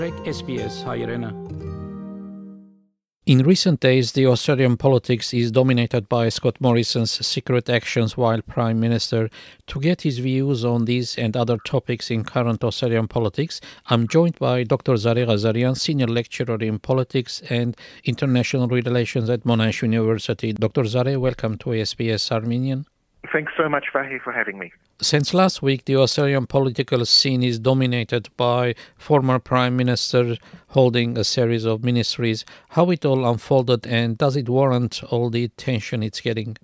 Trek SBS Hairena. In recent days, the Australian politics is dominated by Scott Morrison's secret actions while Prime Minister. To get his views on these and other topics in current Australian politics, I'm joined by Dr. Zareh Ghazarian, Senior Lecturer in Politics and International Relations at Monash University. Dr. Zareh, welcome to SBS Armenian. Thanks so much, Vahe, for having me. Since last week, the Australian political scene is dominated by former Prime Minister holding a series of ministries. How it all unfolded, and does it warrant all the attention it's getting?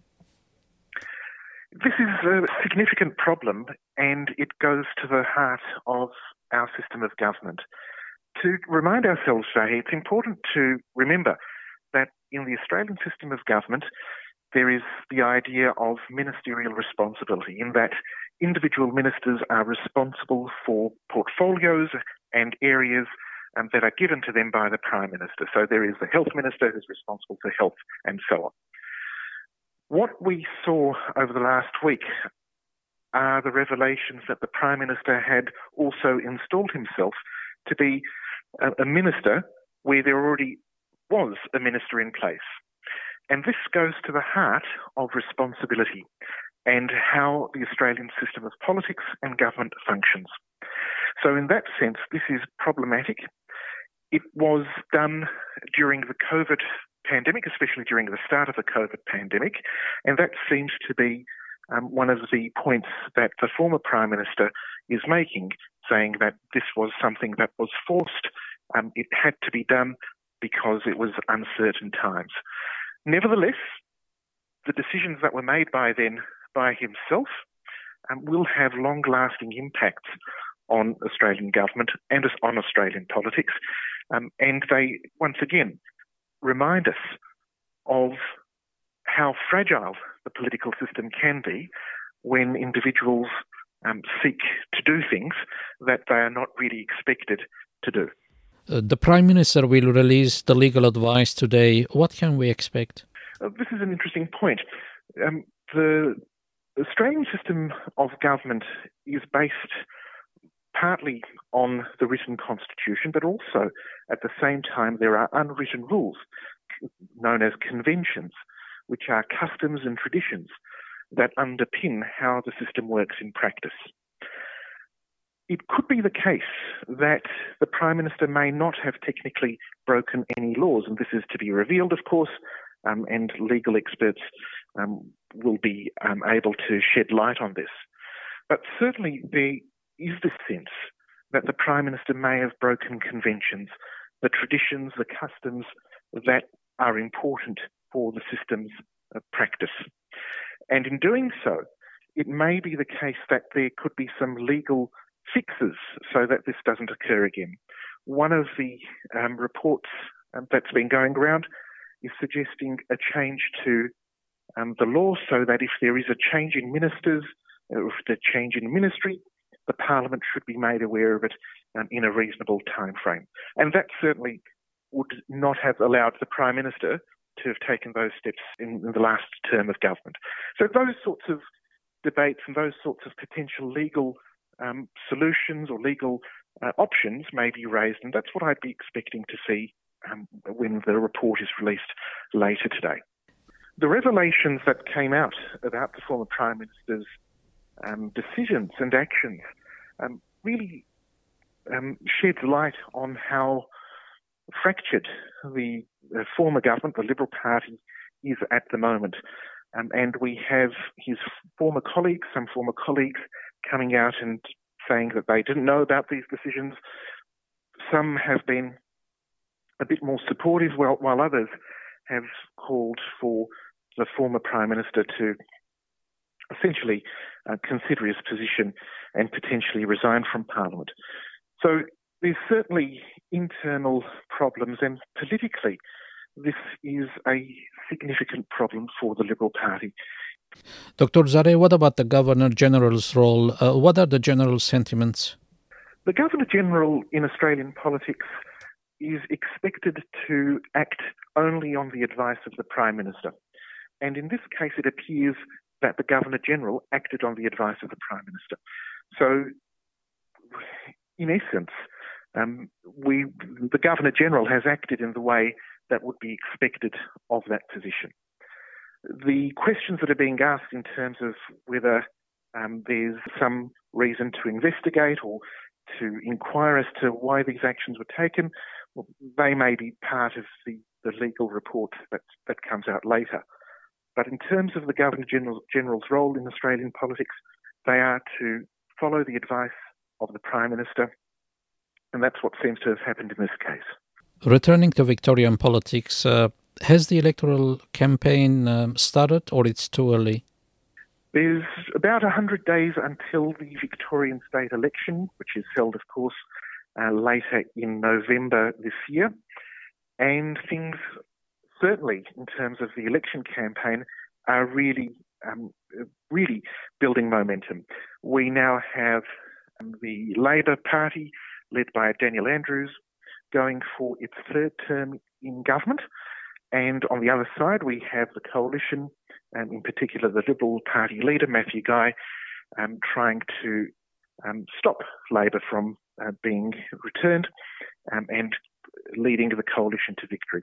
This is a significant problem, and it goes to the heart of our system of government. To remind ourselves, Vahe, it's important to remember that in the Australian system of government, there is the idea of ministerial responsibility, in that individual ministers are responsible for portfolios and areas um, that are given to them by the Prime Minister. So there is the Health Minister who's responsible for health and so on. What we saw over the last week are the revelations that the Prime Minister had also installed himself to be a, a minister where there already was a minister in place. And this goes to the heart of responsibility and how the Australian system of politics and government functions. So, in that sense, this is problematic. It was done during the COVID pandemic, especially during the start of the COVID pandemic, and that seems to be um, one of the points that the former Prime Minister is making, saying that this was something that was forced. Um, it had to be done because it was uncertain times. Nevertheless, the decisions that were made by then by himself um, will have long lasting impacts on Australian government and on Australian politics. Um, and they, once again, remind us of how fragile the political system can be when individuals um, seek to do things that they are not really expected to do. Uh, the Prime Minister will release the legal advice today. What can we expect? Uh, this is an interesting point. Um, the Australian system of government is based partly on the written constitution, but also at the same time there are unwritten rules known as conventions, which are customs and traditions that underpin how the system works in practice it could be the case that the Prime Minister may not have technically broken any laws, and this is to be revealed, of course, um, and legal experts um, will be um, able to shed light on this. But certainly there is this sense that the Prime Minister may have broken conventions, the traditions, the customs that are important for the system's uh, practice. And in doing so, it may be the case that there could be some legal fixes so that this doesn't occur again. One of the um, reports um, that's been going around is suggesting a change to um, the law so that if there is a change in ministers, or if there's a change in ministry, the Parliament should be made aware of it um, in a reasonable time frame. And that certainly would not have allowed the Prime Minister to have taken those steps in, in the last term of government. So those sorts of debates and those sorts of potential legal um, solutions or legal uh, options may be raised, and that's what I'd be expecting to see um, when the report is released later today. The revelations that came out about the former Prime Minister's um, decisions and actions um, really um, sheds light on how fractured the, the former government, the Liberal Party, is at the moment. Um, and we have his former colleagues, some former colleagues, coming out and saying that they didn't know about these decisions. Some have been a bit more supportive, while, while others have called for the former Prime Minister to essentially uh, consider his position and potentially resign from Parliament. So there's certainly internal problems, and politically, this is a significant problem for the Liberal Party. Dr. Zareh, what about the Governor General's role? Uh, what are the general sentiments? The Governor General in Australian politics is expected to act only on the advice of the Prime Minister. And in this case, it appears that the Governor General acted on the advice of the Prime Minister. So, in essence, um, we, the Governor General has acted in the way that would be expected of that position. The questions that are being asked in terms of whether um, there's some reason to investigate or to inquire as to why these actions were taken, well, they may be part of the, the legal report that, that comes out later. But in terms of the Governor General, General's role in Australian politics, they are to follow the advice of the Prime Minister, and that's what seems to have happened in this case. Returning to Victorian politics, uh, has the electoral campaign um, started or it's too early? There's about 100 days until the Victorian state election, which is held, of course, uh, later in November this year. And things, certainly in terms of the election campaign, are really, um, really building momentum. We now have um, the Labor Party, led by Daniel Andrews, going for its third term in government. And on the other side, we have the coalition, um, in particular the Liberal Party leader, Matthew Guy, um, trying to um, stop Labor from uh, being returned um, and leading the coalition to victory.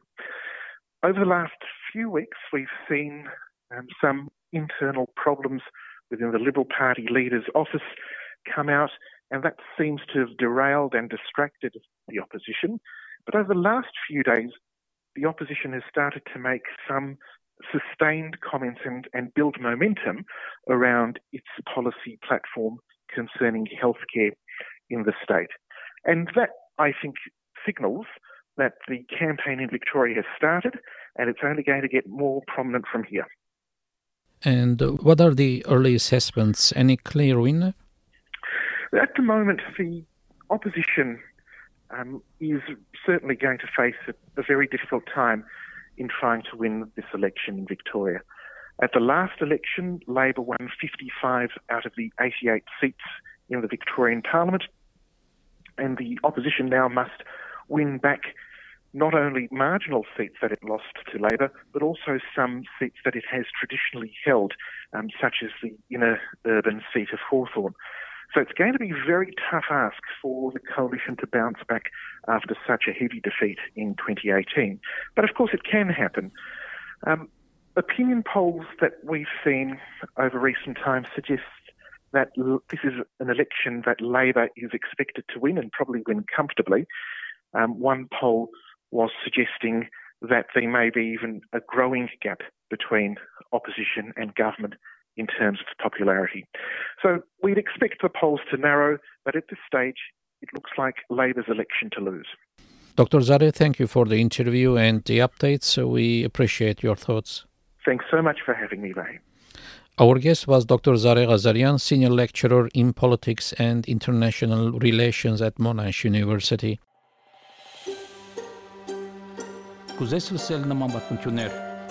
Over the last few weeks, we've seen um, some internal problems within the Liberal Party leader's office come out, and that seems to have derailed and distracted the opposition. But over the last few days, the opposition has started to make some sustained comments and, and build momentum around its policy platform concerning healthcare in the state. And that, I think, signals that the campaign in Victoria has started and it's only going to get more prominent from here. And uh, what are the early assessments? Any clear winner? At the moment, the opposition um, is certainly going to face a, a, very difficult time in trying to win this election in Victoria. At the last election, Labor won 55 out of the 88 seats in the Victorian Parliament, and the opposition now must win back not only marginal seats that it lost to Labor, but also some seats that it has traditionally held, um, such as the inner urban seat of Hawthorn. So it's going to be a very tough ask for the coalition to bounce back after such a heavy defeat in 2018. But of course, it can happen. Um, opinion polls that we've seen over recent times suggest that this is an election that Labor is expected to win and probably win comfortably. Um, one poll was suggesting that there may be even a growing gap between opposition and government in terms of popularity. So we'd expect the polls to narrow, but at this stage, it looks like Labor's election to lose. Dr. Zareh, thank you for the interview and the updates. We appreciate your thoughts. Thanks so much for having me, Ray. Our guest was Dr. Zareh Ghazarian, senior lecturer in politics and international relations at Monash University.